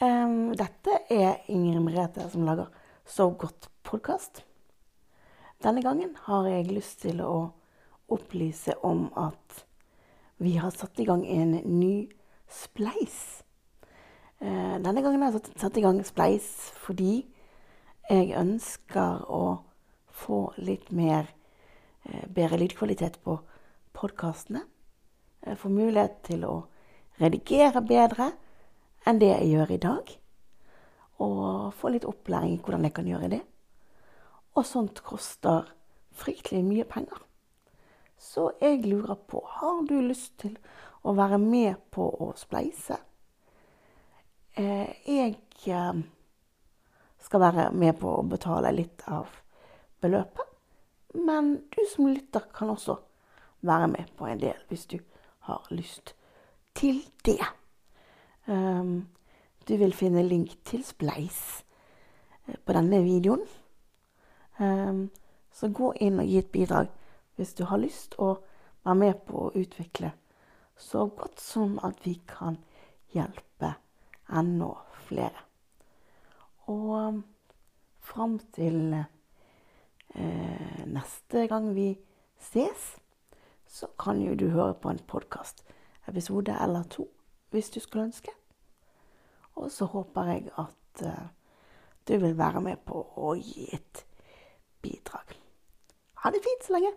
Um, dette er Ingrid Merete som lager Så godt podkast. Denne gangen har jeg lyst til å opplyse om at vi har satt i gang en ny spleis. Uh, denne gangen har jeg satt i gang spleis fordi jeg ønsker å få litt mer uh, bedre lydkvalitet på podkastene. Få mulighet til å redigere bedre enn det jeg gjør i dag. Og få litt opplæring i hvordan jeg kan gjøre det. Og sånt koster fryktelig mye penger. Så jeg lurer på har du lyst til å være med på å spleise. Eh, jeg eh, skal være med på å betale litt av beløpet. Men du som lytter, kan også være med på en del hvis du har lyst til det. Um, du vil finne link til Spleis eh, på denne videoen. Um, så gå inn og gi et bidrag hvis du har lyst å være med på å utvikle så godt som at vi kan hjelpe enda flere. Og um, fram til eh, neste gang vi ses, så kan jo du høre på en podkast-episode eller to hvis du skulle ønske. Så håper jeg at uh, du vil være med på å gi et bidrag. Ha det fint så lenge.